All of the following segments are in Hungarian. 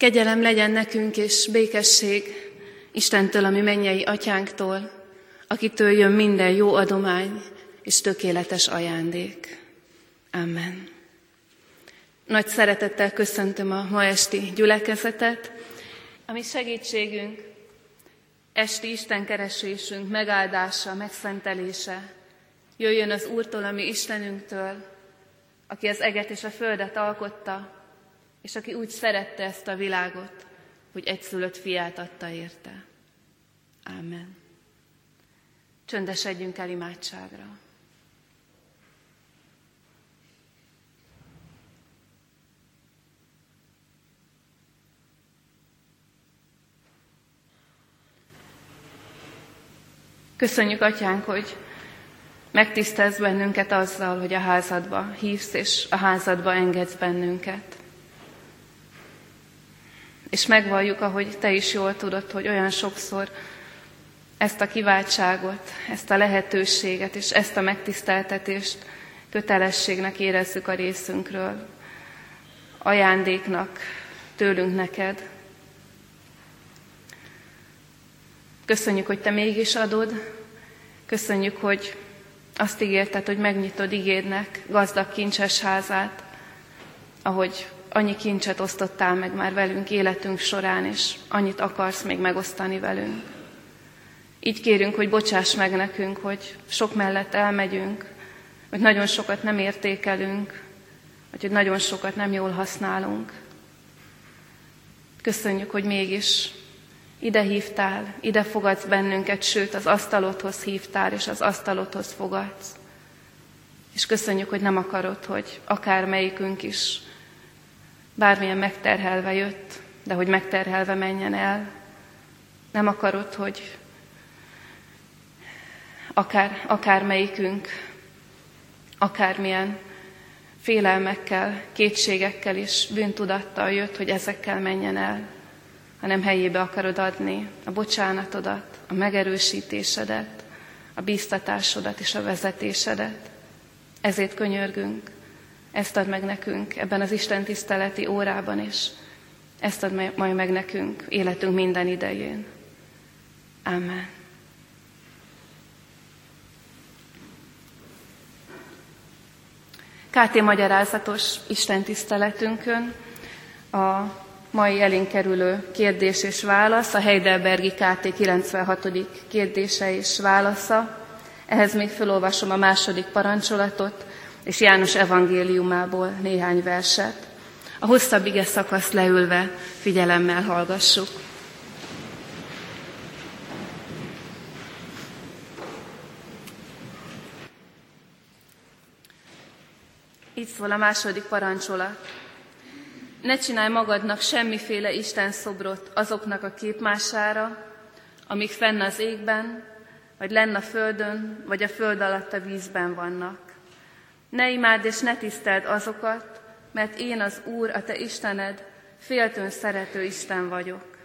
Kegyelem legyen nekünk és békesség Istentől, ami mennyei atyánktól, akitől jön minden jó adomány és tökéletes ajándék. Amen. Nagy szeretettel köszöntöm a ma esti gyülekezetet, ami segítségünk, esti Isten keresésünk megáldása, megszentelése jöjjön az Úrtól, ami Istenünktől, aki az eget és a földet alkotta, és aki úgy szerette ezt a világot, hogy egyszülött fiát adta érte. Amen. Csöndesedjünk el imádságra. Köszönjük, Atyánk, hogy megtisztelsz bennünket azzal, hogy a házadba hívsz, és a házadba engedsz bennünket. És megvalljuk, ahogy te is jól tudod, hogy olyan sokszor ezt a kiváltságot, ezt a lehetőséget és ezt a megtiszteltetést kötelességnek érezzük a részünkről, ajándéknak tőlünk neked. Köszönjük, hogy te mégis adod, köszönjük, hogy azt ígérted, hogy megnyitod igédnek gazdag kincses házát, ahogy annyi kincset osztottál meg már velünk életünk során, és annyit akarsz még megosztani velünk. Így kérünk, hogy bocsáss meg nekünk, hogy sok mellett elmegyünk, hogy nagyon sokat nem értékelünk, vagy hogy nagyon sokat nem jól használunk. Köszönjük, hogy mégis ide hívtál, ide fogadsz bennünket, sőt az asztalodhoz hívtál, és az asztalodhoz fogadsz. És köszönjük, hogy nem akarod, hogy akármelyikünk is bármilyen megterhelve jött, de hogy megterhelve menjen el. Nem akarod, hogy akár, akármelyikünk, akármilyen félelmekkel, kétségekkel és bűntudattal jött, hogy ezekkel menjen el, hanem helyébe akarod adni a bocsánatodat, a megerősítésedet, a bíztatásodat és a vezetésedet. Ezért könyörgünk, ezt ad meg nekünk ebben az Isten tiszteleti órában is. Ezt ad majd meg nekünk életünk minden idején. Amen. KT magyarázatos Isten tiszteletünkön a mai elénk kerülő kérdés és válasz, a Heidelbergi KT 96. kérdése és válasza. Ehhez még felolvasom a második parancsolatot, és János evangéliumából néhány verset. A hosszabb ige szakaszt leülve figyelemmel hallgassuk. Így szól a második parancsolat. Ne csinálj magadnak semmiféle Isten szobrot azoknak a képmására, amik fenn az égben, vagy lenn a földön, vagy a föld alatt a vízben vannak. Ne imádd és ne tiszteld azokat, mert én az Úr, a te Istened, féltőn szerető Isten vagyok.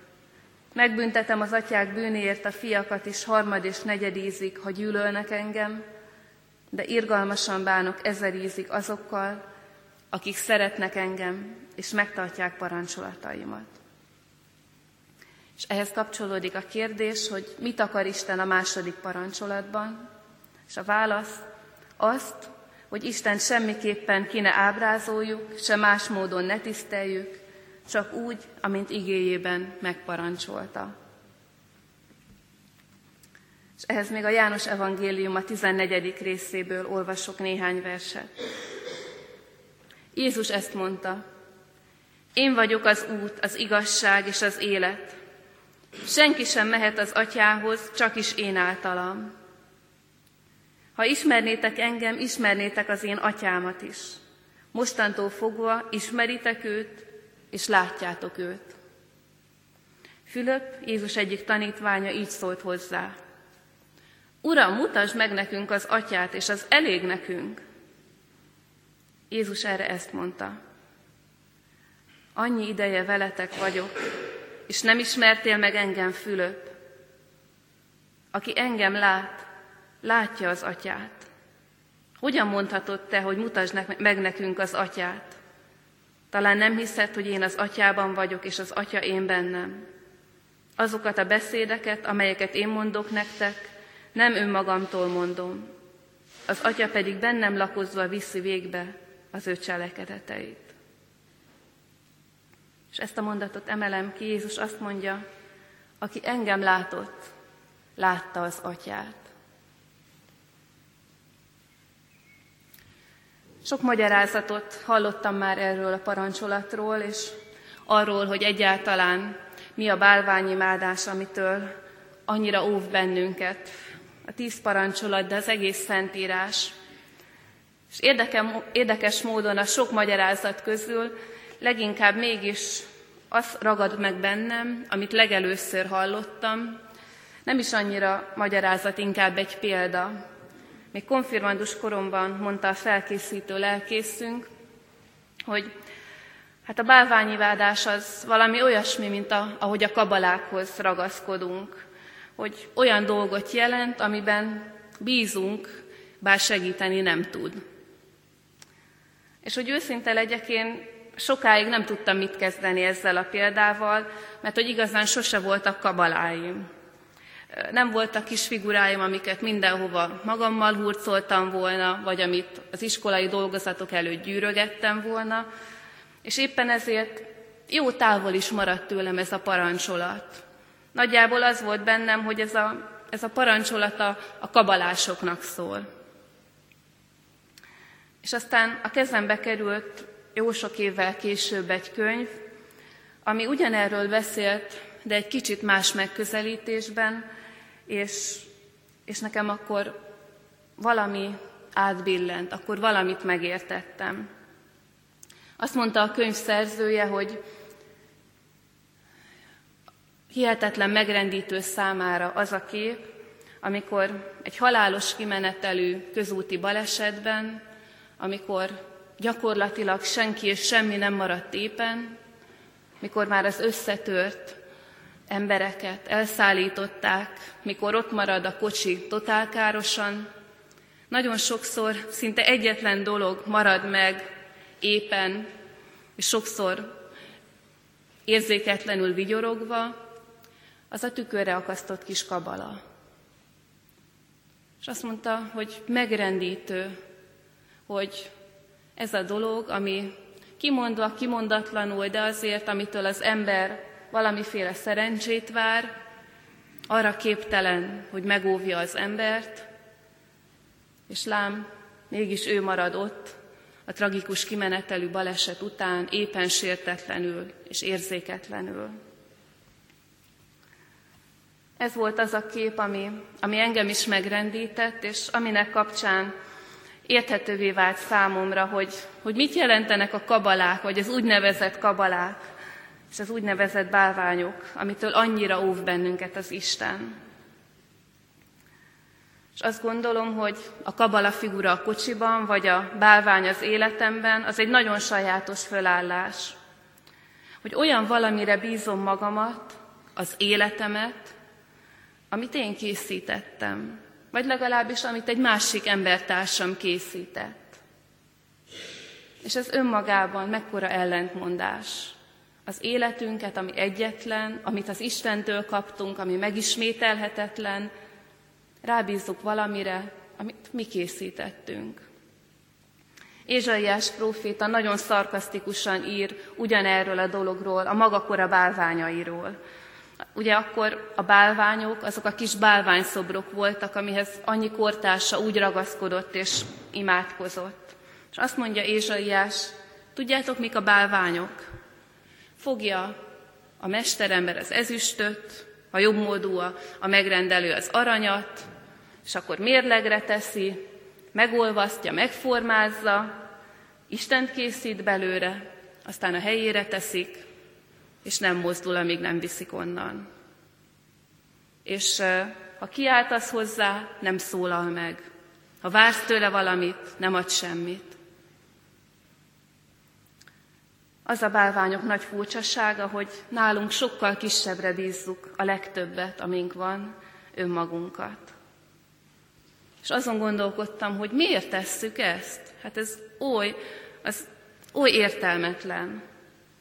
Megbüntetem az atyák bűnéért a fiakat is harmad és negyed ízig, ha gyűlölnek engem, de irgalmasan bánok ezer ízig azokkal, akik szeretnek engem, és megtartják parancsolataimat. És ehhez kapcsolódik a kérdés, hogy mit akar Isten a második parancsolatban, és a válasz azt, hogy Isten semmiképpen ki ne ábrázoljuk, se más módon ne tiszteljük, csak úgy, amint igéjében megparancsolta. És ehhez még a János evangélium a 14. részéből olvasok néhány verset. Jézus ezt mondta, én vagyok az út, az igazság és az élet. Senki sem mehet az atyához, csak is én általam. Ha ismernétek engem, ismernétek az én atyámat is. Mostantól fogva ismeritek őt, és látjátok őt. Fülöp, Jézus egyik tanítványa így szólt hozzá. Uram, mutasd meg nekünk az atyát, és az elég nekünk. Jézus erre ezt mondta. Annyi ideje veletek vagyok, és nem ismertél meg engem, Fülöp. Aki engem lát, látja az atyát. Hogyan mondhatod te, hogy mutasd meg nekünk az atyát? Talán nem hiszed, hogy én az atyában vagyok, és az atya én bennem. Azokat a beszédeket, amelyeket én mondok nektek, nem önmagamtól mondom. Az atya pedig bennem lakozva viszi végbe az ő cselekedeteit. És ezt a mondatot emelem ki, Jézus azt mondja, aki engem látott, látta az atyát. Sok magyarázatot hallottam már erről a parancsolatról, és arról, hogy egyáltalán mi a bálványimádás, amitől annyira óv bennünket. A tíz parancsolat, de az egész szentírás. És érdekes módon a sok magyarázat közül leginkább mégis az ragad meg bennem, amit legelőször hallottam, nem is annyira magyarázat, inkább egy példa. Még konfirmandus koromban mondta a felkészítő lelkészünk, hogy hát a bálványivádás az valami olyasmi, mint a, ahogy a kabalákhoz ragaszkodunk, hogy olyan dolgot jelent, amiben bízunk, bár segíteni nem tud. És hogy őszinte legyek, én sokáig nem tudtam mit kezdeni ezzel a példával, mert hogy igazán sose voltak kabaláim. Nem voltak kis figuráim, amiket mindenhova magammal hurcoltam volna, vagy amit az iskolai dolgozatok előtt gyűrögettem volna, és éppen ezért jó távol is maradt tőlem ez a parancsolat. Nagyjából az volt bennem, hogy ez a, ez a parancsolat a, a kabalásoknak szól. És aztán a kezembe került jó sok évvel később egy könyv, ami ugyanerről beszélt, de egy kicsit más megközelítésben, és, és nekem akkor valami átbillent, akkor valamit megértettem. Azt mondta a könyv szerzője, hogy hihetetlen megrendítő számára az a kép, amikor egy halálos kimenetelű közúti balesetben, amikor gyakorlatilag senki és semmi nem maradt éppen, mikor már az összetört embereket elszállították, mikor ott marad a kocsi totálkárosan, nagyon sokszor szinte egyetlen dolog marad meg éppen, és sokszor érzéketlenül vigyorogva, az a tükörre akasztott kis kabala. És azt mondta, hogy megrendítő, hogy ez a dolog, ami kimondva, kimondatlanul, de azért, amitől az ember valamiféle szerencsét vár, arra képtelen, hogy megóvja az embert, és lám, mégis ő marad ott, a tragikus kimenetelű baleset után éppen sértetlenül és érzéketlenül. Ez volt az a kép, ami, ami engem is megrendített, és aminek kapcsán érthetővé vált számomra, hogy, hogy mit jelentenek a kabalák, vagy az úgynevezett kabalák, és az úgynevezett bálványok, amitől annyira óv bennünket az Isten. És azt gondolom, hogy a kabala figura a kocsiban, vagy a bálvány az életemben, az egy nagyon sajátos fölállás. Hogy olyan valamire bízom magamat, az életemet, amit én készítettem vagy legalábbis amit egy másik embertársam készített. És ez önmagában mekkora ellentmondás. Az életünket, ami egyetlen, amit az Istentől kaptunk, ami megismételhetetlen, rábízzuk valamire, amit mi készítettünk. Ézsaiás próféta nagyon szarkasztikusan ír ugyanerről a dologról, a maga kora bálványairól. Ugye akkor a bálványok, azok a kis bálványszobrok voltak, amihez annyi kortársa úgy ragaszkodott és imádkozott. És azt mondja Ézsaiás, tudjátok, mik a bálványok? Fogja a mesterember az ezüstöt, a jobbmódú a, megrendelő az aranyat, és akkor mérlegre teszi, megolvasztja, megformázza, Istent készít belőle, aztán a helyére teszik, és nem mozdul, amíg nem viszik onnan. És ha kiáltasz hozzá, nem szólal meg. Ha vársz tőle valamit, nem ad semmit. Az a bálványok nagy furcsasága, hogy nálunk sokkal kisebbre bízzuk a legtöbbet, amink van, önmagunkat. És azon gondolkodtam, hogy miért tesszük ezt? Hát ez oly, az oly értelmetlen.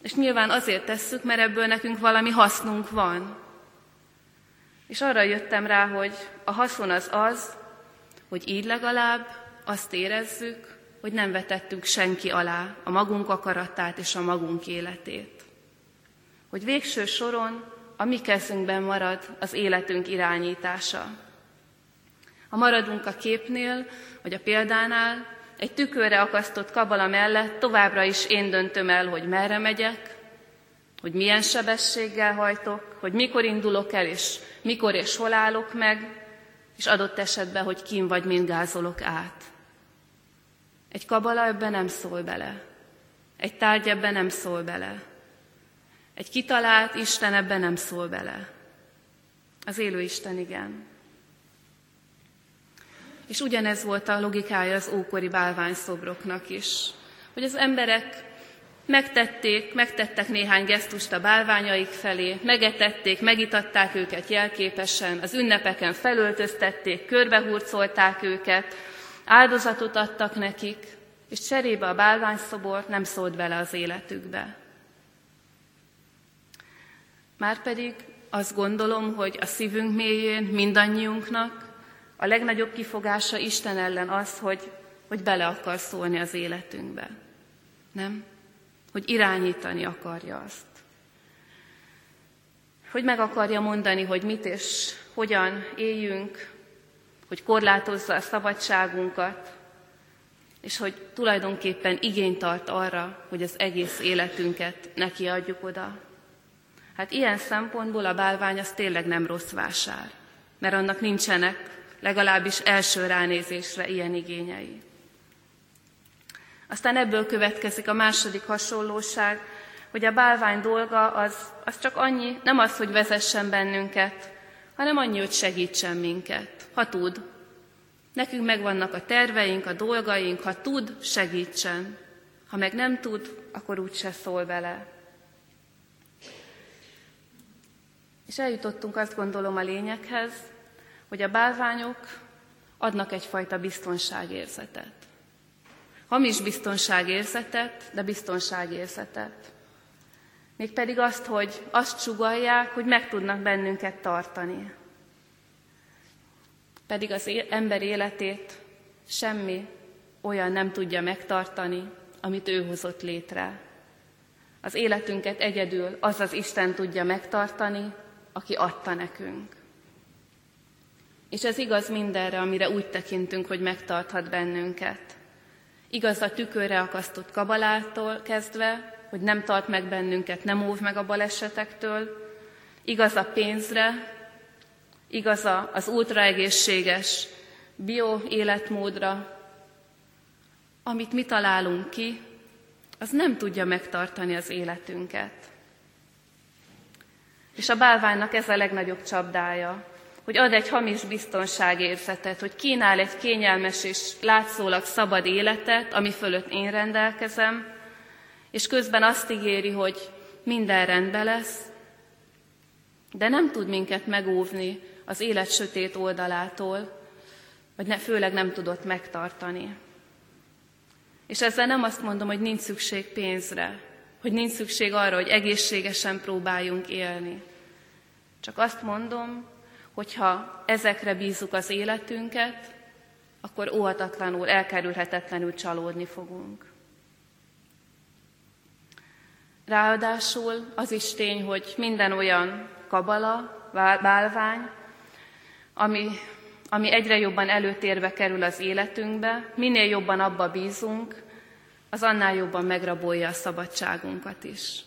És nyilván azért tesszük, mert ebből nekünk valami hasznunk van. És arra jöttem rá, hogy a haszon az az, hogy így legalább azt érezzük, hogy nem vetettük senki alá a magunk akaratát és a magunk életét. Hogy végső soron a mi kezünkben marad az életünk irányítása. Ha maradunk a képnél, vagy a példánál, egy tükörre akasztott kabala mellett továbbra is én döntöm el, hogy merre megyek, hogy milyen sebességgel hajtok, hogy mikor indulok el, és mikor és hol állok meg, és adott esetben, hogy kim vagy mind gázolok át. Egy kabala ebben nem szól bele. Egy tárgy ebben nem szól bele. Egy kitalált Isten ebben nem szól bele. Az élő Isten igen. És ugyanez volt a logikája az ókori bálványszobroknak is, hogy az emberek megtették, megtettek néhány gesztust a bálványaik felé, megetették, megitatták őket jelképesen, az ünnepeken felöltöztették, körbehurcolták őket, áldozatot adtak nekik, és cserébe a bálványszobor nem szólt bele az életükbe. Márpedig azt gondolom, hogy a szívünk mélyén mindannyiunknak a legnagyobb kifogása Isten ellen az, hogy, hogy bele akar szólni az életünkbe. Nem? Hogy irányítani akarja azt. Hogy meg akarja mondani, hogy mit és hogyan éljünk, hogy korlátozza a szabadságunkat, és hogy tulajdonképpen igényt tart arra, hogy az egész életünket neki adjuk oda. Hát ilyen szempontból a bálvány az tényleg nem rossz vásár, mert annak nincsenek legalábbis első ránézésre ilyen igényei. Aztán ebből következik a második hasonlóság, hogy a bálvány dolga az, az csak annyi, nem az, hogy vezessen bennünket, hanem annyi, hogy segítsen minket, ha tud. Nekünk megvannak a terveink, a dolgaink, ha tud, segítsen. Ha meg nem tud, akkor úgyse szól vele. És eljutottunk azt gondolom a lényeghez, hogy a bálványok adnak egyfajta biztonságérzetet. Hamis biztonságérzetet, de biztonságérzetet. Mégpedig azt, hogy azt sugalják, hogy meg tudnak bennünket tartani. Pedig az ember életét semmi olyan nem tudja megtartani, amit ő hozott létre. Az életünket egyedül az az Isten tudja megtartani, aki adta nekünk. És ez igaz mindenre, amire úgy tekintünk, hogy megtarthat bennünket. Igaz a tükörre akasztott kabalától kezdve, hogy nem tart meg bennünket, nem óv meg a balesetektől. Igaz a pénzre, igaz az ultraegészséges bio életmódra, amit mi találunk ki, az nem tudja megtartani az életünket. És a bálványnak ez a legnagyobb csapdája, hogy ad egy hamis biztonságérzetet, hogy kínál egy kényelmes és látszólag szabad életet, ami fölött én rendelkezem, és közben azt ígéri, hogy minden rendben lesz, de nem tud minket megóvni az élet sötét oldalától, vagy ne, főleg nem tudott megtartani. És ezzel nem azt mondom, hogy nincs szükség pénzre, hogy nincs szükség arra, hogy egészségesen próbáljunk élni. Csak azt mondom, hogyha ezekre bízzuk az életünket, akkor óhatatlanul, elkerülhetetlenül csalódni fogunk. Ráadásul az is tény, hogy minden olyan kabala, bálvány, ami, ami egyre jobban előtérbe kerül az életünkbe, minél jobban abba bízunk, az annál jobban megrabolja a szabadságunkat is.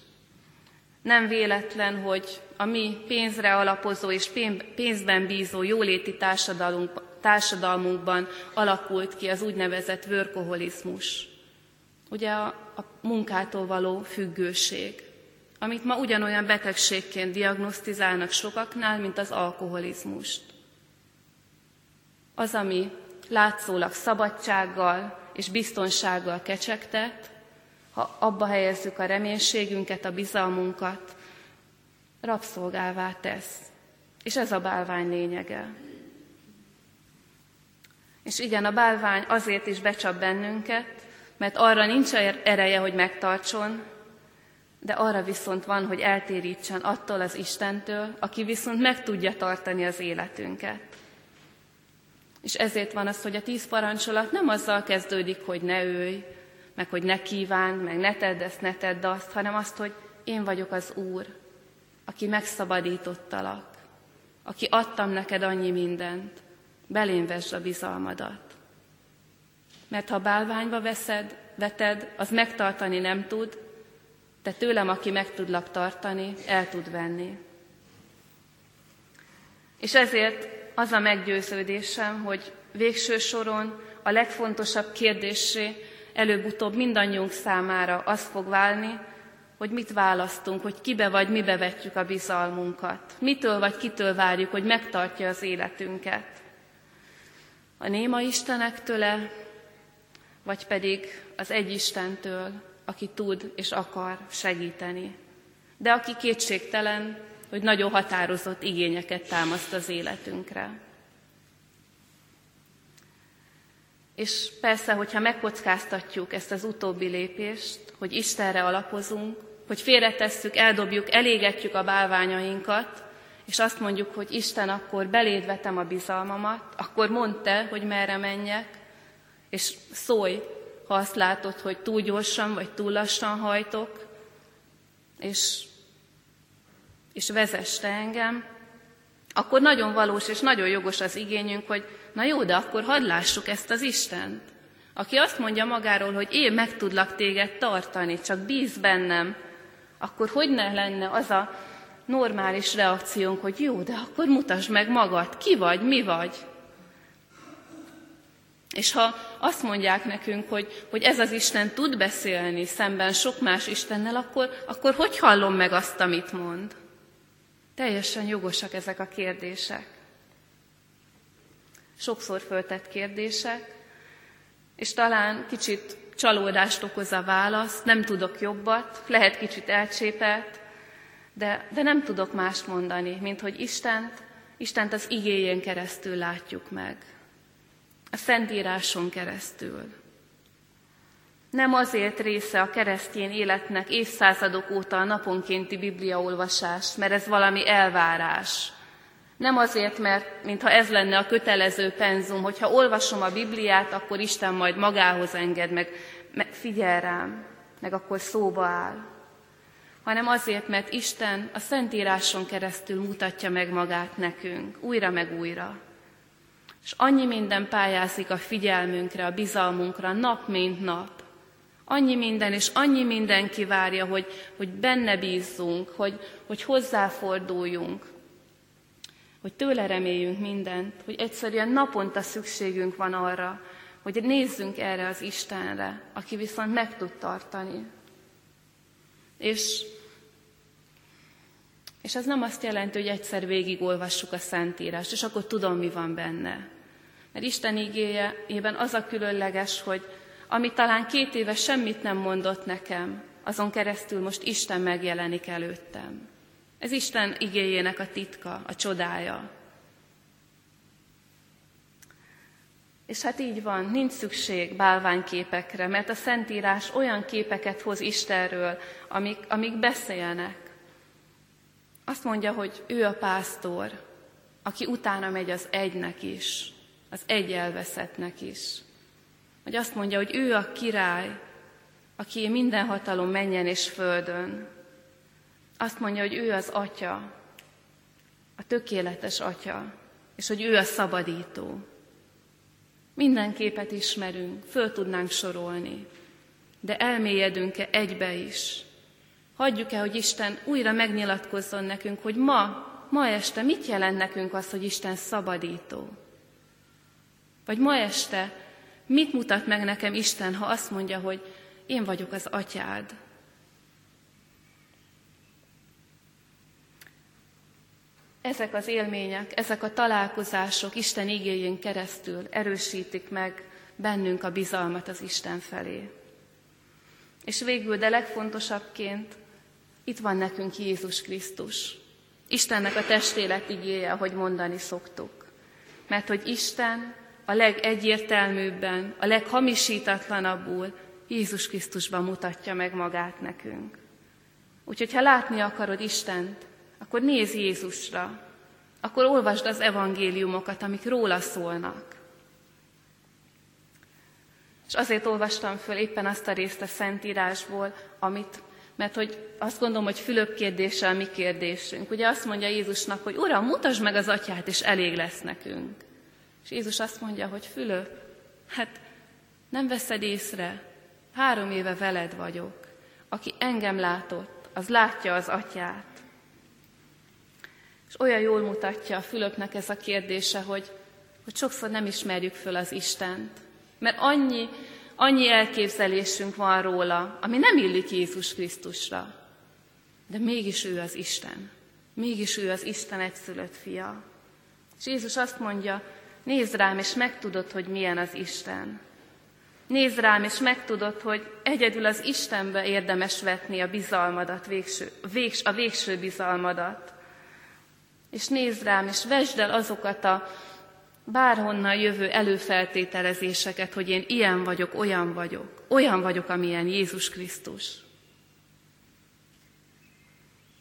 Nem véletlen, hogy a mi pénzre alapozó és pénzben bízó jóléti társadalmunkban alakult ki az úgynevezett vörkoholizmus. Ugye a, a munkától való függőség, amit ma ugyanolyan betegségként diagnosztizálnak sokaknál, mint az alkoholizmust. Az, ami látszólag szabadsággal és biztonsággal kecsegtet, ha abba helyezzük a reménységünket, a bizalmunkat, rabszolgává tesz. És ez a bálvány lényege. És igen, a bálvány azért is becsap bennünket, mert arra nincs ereje, hogy megtartson, de arra viszont van, hogy eltérítsen attól az Istentől, aki viszont meg tudja tartani az életünket. És ezért van az, hogy a tíz parancsolat nem azzal kezdődik, hogy ne őj, meg hogy ne kíván, meg ne tedd ezt, ne tedd azt, hanem azt, hogy én vagyok az Úr, aki megszabadítottalak, aki adtam neked annyi mindent, belém vesd a bizalmadat. Mert ha bálványba veszed, veted, az megtartani nem tud, de tőlem, aki meg tudlak tartani, el tud venni. És ezért az a meggyőződésem, hogy végső soron a legfontosabb kérdésé előbb-utóbb mindannyiunk számára az fog válni, hogy mit választunk, hogy kibe vagy mibe vetjük a bizalmunkat. Mitől vagy kitől várjuk, hogy megtartja az életünket. A néma Istenektől, vagy pedig az egy Istentől, aki tud és akar segíteni. De aki kétségtelen, hogy nagyon határozott igényeket támaszt az életünkre. És persze, hogyha megkockáztatjuk ezt az utóbbi lépést, hogy Istenre alapozunk, hogy félretesszük, eldobjuk, elégetjük a bálványainkat, és azt mondjuk, hogy Isten, akkor beléd a bizalmamat, akkor mondd te, hogy merre menjek, és szólj, ha azt látod, hogy túl gyorsan vagy túl lassan hajtok, és, és vezess te engem, akkor nagyon valós és nagyon jogos az igényünk, hogy na jó, de akkor hadd lássuk ezt az Istent, aki azt mondja magáról, hogy én meg tudlak téged tartani, csak bíz bennem, akkor hogy ne lenne az a normális reakciónk, hogy jó, de akkor mutasd meg magad, ki vagy, mi vagy. És ha azt mondják nekünk, hogy, hogy ez az Isten tud beszélni szemben sok más Istennel, akkor, akkor hogy hallom meg azt, amit mond? Teljesen jogosak ezek a kérdések. Sokszor föltett kérdések, és talán kicsit csalódást okoz a válasz, nem tudok jobbat, lehet kicsit elcsépelt, de, de nem tudok mást mondani, mint hogy Istent, Istent az igéjén keresztül látjuk meg. A Szentíráson keresztül. Nem azért része a keresztény életnek évszázadok óta a naponkénti bibliaolvasás, mert ez valami elvárás. Nem azért, mert mintha ez lenne a kötelező penzum, hogyha olvasom a Bibliát, akkor Isten majd magához enged, meg, meg figyel rám, meg akkor szóba áll. Hanem azért, mert Isten a Szentíráson keresztül mutatja meg magát nekünk, újra meg újra. És annyi minden pályázik a figyelmünkre, a bizalmunkra, nap mint nap. Annyi minden, és annyi minden kivárja, hogy, hogy benne bízzunk, hogy, hogy hozzáforduljunk, hogy tőle reméljünk mindent, hogy egyszerűen naponta szükségünk van arra, hogy nézzünk erre az Istenre, aki viszont meg tud tartani. És, és ez nem azt jelenti, hogy egyszer végigolvassuk a Szentírást, és akkor tudom, mi van benne. Mert Isten igéjében az a különleges, hogy ami talán két éve semmit nem mondott nekem, azon keresztül most Isten megjelenik előttem. Ez Isten igéjének a titka, a csodája. És hát így van, nincs szükség bálványképekre, mert a Szentírás olyan képeket hoz Istenről, amik, amik beszélnek. Azt mondja, hogy ő a pásztor, aki utána megy az egynek is, az egy elveszettnek is. Hogy azt mondja, hogy ő a király, aki minden hatalom menjen és földön. Azt mondja, hogy ő az atya, a tökéletes atya, és hogy ő a szabadító. Minden képet ismerünk, föl tudnánk sorolni, de elmélyedünk-e egybe is? Hagyjuk-e, hogy Isten újra megnyilatkozzon nekünk, hogy ma, ma este mit jelent nekünk az, hogy Isten szabadító? Vagy ma este mit mutat meg nekem Isten, ha azt mondja, hogy én vagyok az atyád, Ezek az élmények, ezek a találkozások Isten igényén keresztül erősítik meg bennünk a bizalmat az Isten felé. És végül, de legfontosabbként, itt van nekünk Jézus Krisztus. Istennek a testélet igéje, ahogy mondani szoktuk. Mert hogy Isten a legegyértelműbben, a leghamisítatlanabbul Jézus Krisztusban mutatja meg magát nekünk. Úgyhogy ha látni akarod Istent, akkor nézz Jézusra, akkor olvasd az evangéliumokat, amik róla szólnak. És azért olvastam föl éppen azt a részt a Szentírásból, amit, mert hogy azt gondolom, hogy Fülöp kérdése a mi kérdésünk. Ugye azt mondja Jézusnak, hogy Uram, mutasd meg az atyát, és elég lesz nekünk. És Jézus azt mondja, hogy Fülöp, hát nem veszed észre, három éve veled vagyok. Aki engem látott, az látja az atyát. És olyan jól mutatja a Fülöpnek ez a kérdése, hogy, hogy sokszor nem ismerjük föl az Istent. Mert annyi, annyi elképzelésünk van róla, ami nem illik Jézus Krisztusra. De mégis ő az Isten. Mégis ő az Isten egyszülött fia. És Jézus azt mondja, nézd rám, és megtudod, hogy milyen az Isten. Nézd rám, és megtudod, hogy egyedül az Istenbe érdemes vetni a bizalmadat, végső, végs, a végső bizalmadat. És nézd rám, és vesd el azokat a bárhonnan jövő előfeltételezéseket, hogy én ilyen vagyok, olyan vagyok, olyan vagyok, amilyen Jézus Krisztus.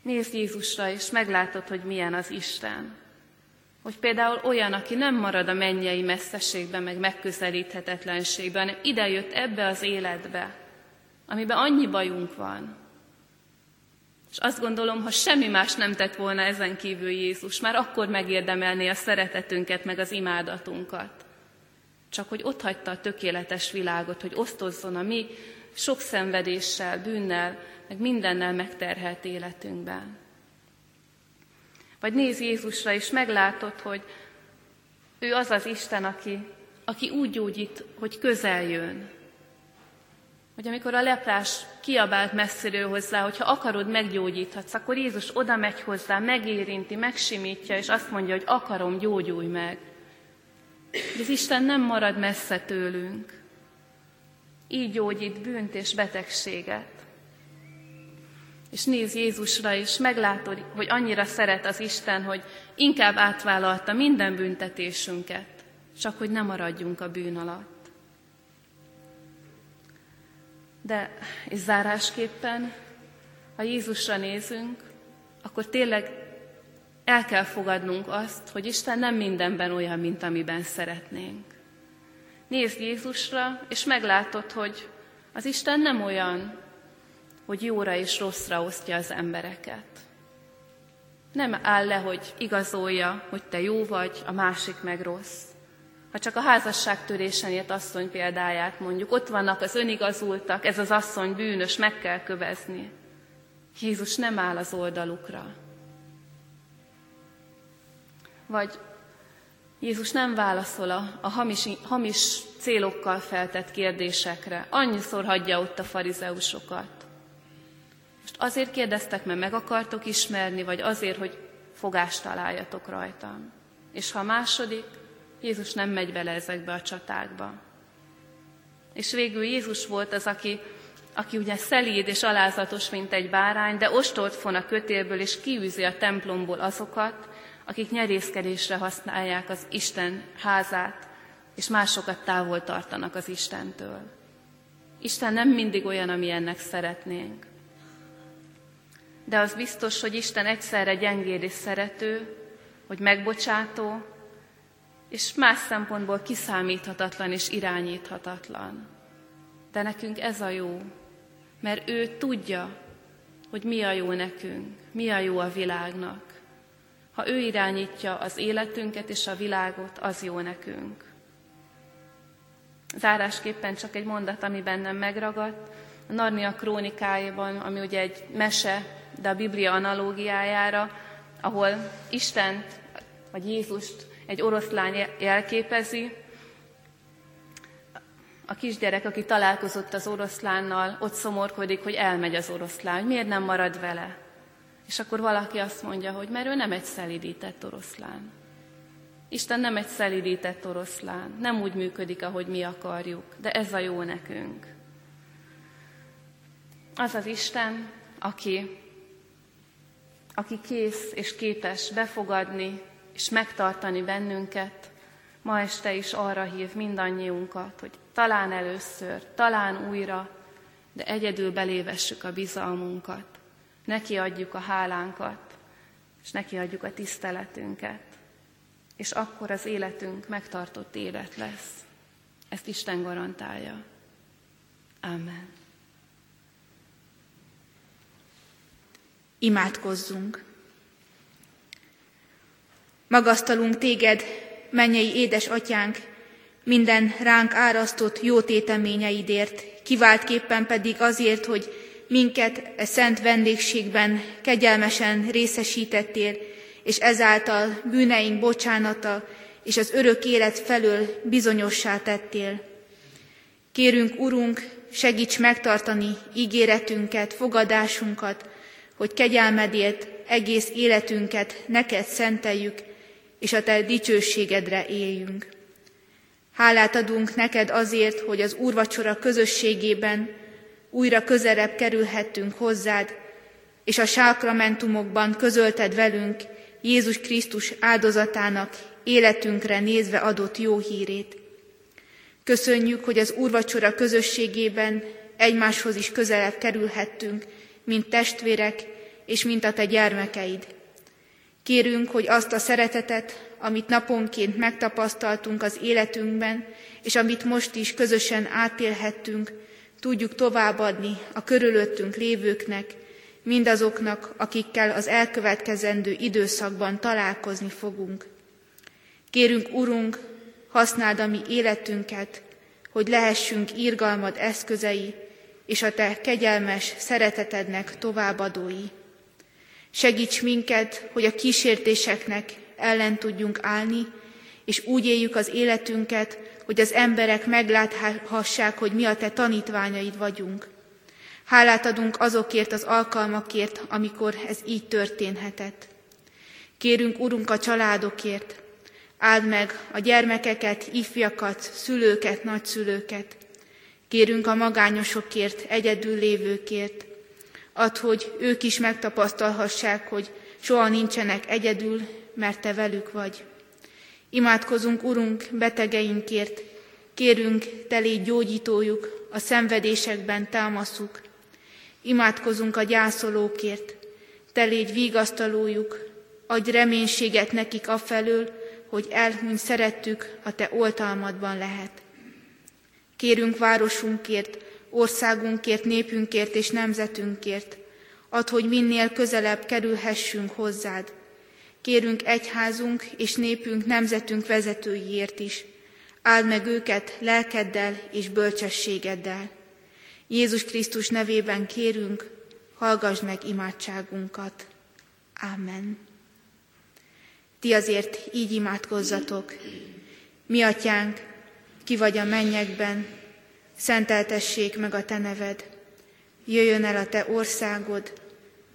Nézd Jézusra, és meglátod, hogy milyen az Isten. Hogy például olyan, aki nem marad a mennyei messzeségben, meg megközelíthetetlenségben, hanem idejött ebbe az életbe, amiben annyi bajunk van, és azt gondolom, ha semmi más nem tett volna ezen kívül Jézus, már akkor megérdemelné a szeretetünket, meg az imádatunkat. Csak hogy ott hagyta a tökéletes világot, hogy osztozzon a mi sok szenvedéssel, bűnnel, meg mindennel megterhelt életünkben. Vagy néz Jézusra, és meglátod, hogy ő az az Isten, aki, aki úgy gyógyít, hogy közel jön, hogy amikor a leprás kiabált messziről hozzá, hogy ha akarod, meggyógyíthatsz, akkor Jézus oda megy hozzá, megérinti, megsimítja, és azt mondja, hogy akarom, gyógyulj meg. De az Isten nem marad messze tőlünk. Így gyógyít bűnt és betegséget. És néz Jézusra, és meglátod, hogy annyira szeret az Isten, hogy inkább átvállalta minden büntetésünket, csak hogy ne maradjunk a bűn alatt. De, és zárásképpen, ha Jézusra nézünk, akkor tényleg el kell fogadnunk azt, hogy Isten nem mindenben olyan, mint amiben szeretnénk. Nézd Jézusra, és meglátod, hogy az Isten nem olyan, hogy jóra és rosszra osztja az embereket. Nem áll le, hogy igazolja, hogy te jó vagy, a másik meg rossz. Ha csak a házasságtörésen ért asszony példáját mondjuk, ott vannak az önigazultak, ez az asszony bűnös, meg kell kövezni. Jézus nem áll az oldalukra. Vagy Jézus nem válaszol a, a hamis, hamis célokkal feltett kérdésekre. Annyiszor hagyja ott a farizeusokat. Most azért kérdeztek, mert meg akartok ismerni, vagy azért, hogy fogást találjatok rajtam. És ha a második, Jézus nem megy bele ezekbe a csatákba. És végül Jézus volt az, aki, aki ugye szelíd és alázatos, mint egy bárány, de ostolt fon a kötélből, és kiűzi a templomból azokat, akik nyerészkedésre használják az Isten házát, és másokat távol tartanak az Istentől. Isten nem mindig olyan, ami ennek szeretnénk. De az biztos, hogy Isten egyszerre gyengéd és szerető, hogy megbocsátó, és más szempontból kiszámíthatatlan és irányíthatatlan. De nekünk ez a jó, mert ő tudja, hogy mi a jó nekünk, mi a jó a világnak. Ha ő irányítja az életünket és a világot, az jó nekünk. Zárásképpen csak egy mondat, ami bennem megragadt. A Narnia krónikájában, ami ugye egy mese, de a Biblia analógiájára, ahol Istent, vagy Jézust egy oroszlán jelképezi. A kisgyerek, aki találkozott az oroszlánnal, ott szomorkodik, hogy elmegy az oroszlán, hogy miért nem marad vele. És akkor valaki azt mondja, hogy mert ő nem egy szelidített oroszlán. Isten nem egy szelidített oroszlán, nem úgy működik, ahogy mi akarjuk, de ez a jó nekünk. Az az Isten, aki, aki kész és képes befogadni és megtartani bennünket, ma este is arra hív mindannyiunkat, hogy talán először, talán újra de egyedül belévessük a bizalmunkat, neki adjuk a hálánkat, és neki adjuk a tiszteletünket, és akkor az életünk megtartott élet lesz. Ezt Isten garantálja. Amen. Imádkozzunk! Magasztalunk téged, mennyei édes atyánk, minden ránk árasztott jó téteményeidért, kiváltképpen pedig azért, hogy minket e szent vendégségben kegyelmesen részesítettél, és ezáltal bűneink bocsánata és az örök élet felől bizonyossá tettél. Kérünk, Urunk, segíts megtartani ígéretünket, fogadásunkat, hogy kegyelmedért egész életünket neked szenteljük, és a te dicsőségedre éljünk. Hálát adunk neked azért, hogy az úrvacsora közösségében újra közelebb kerülhettünk hozzád, és a sákramentumokban közölted velünk Jézus Krisztus áldozatának életünkre nézve adott jó hírét. Köszönjük, hogy az úrvacsora közösségében egymáshoz is közelebb kerülhettünk, mint testvérek és mint a te gyermekeid. Kérünk, hogy azt a szeretetet, amit naponként megtapasztaltunk az életünkben, és amit most is közösen átélhettünk, tudjuk továbbadni a körülöttünk lévőknek, mindazoknak, akikkel az elkövetkezendő időszakban találkozni fogunk. Kérünk, Urunk, használd a mi életünket, hogy lehessünk írgalmad eszközei, és a Te kegyelmes szeretetednek továbbadói. Segíts minket, hogy a kísértéseknek ellen tudjunk állni, és úgy éljük az életünket, hogy az emberek megláthassák, hogy mi a Te tanítványaid vagyunk. Hálát adunk azokért az alkalmakért, amikor ez így történhetett. Kérünk, Urunk, a családokért, áld meg a gyermekeket, ifjakat, szülőket, nagyszülőket. Kérünk a magányosokért, egyedül lévőkért. Add, hogy ők is megtapasztalhassák, hogy soha nincsenek egyedül, mert Te velük vagy. Imádkozunk, Urunk, betegeinkért, kérünk, Te légy gyógyítójuk, a szenvedésekben támaszuk. Imádkozunk a gyászolókért, Te légy vigasztalójuk, adj reménységet nekik afelől, hogy elhuny szerettük, a Te oltalmadban lehet. Kérünk városunkért, országunkért, népünkért és nemzetünkért, add, hogy minél közelebb kerülhessünk hozzád. Kérünk egyházunk és népünk, nemzetünk vezetőiért is. Áld meg őket lelkeddel és bölcsességeddel. Jézus Krisztus nevében kérünk, hallgass meg imádságunkat. Amen. Ti azért így imádkozzatok. Mi atyánk, ki vagy a mennyekben, szenteltessék meg a te neved. Jöjjön el a te országod,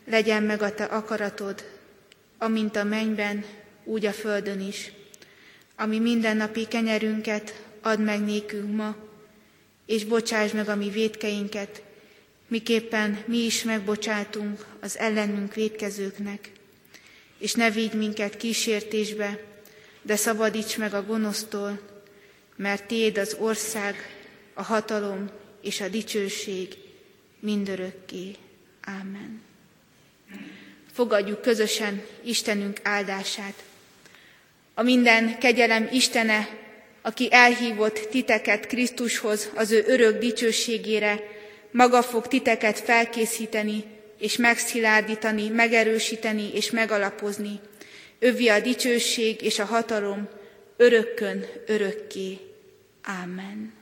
legyen meg a te akaratod, amint a mennyben, úgy a földön is. Ami mindennapi kenyerünket add meg nékünk ma, és bocsáss meg a mi védkeinket, miképpen mi is megbocsátunk az ellenünk védkezőknek. És ne vigy minket kísértésbe, de szabadíts meg a gonosztól, mert Tiéd az ország, a hatalom és a dicsőség mindörökké. Amen. Fogadjuk közösen Istenünk áldását. A minden kegyelem Istene, aki elhívott titeket Krisztushoz az ő örök dicsőségére, maga fog titeket felkészíteni és megszilárdítani, megerősíteni és megalapozni. Övi a dicsőség és a hatalom örökkön örökké. Amen.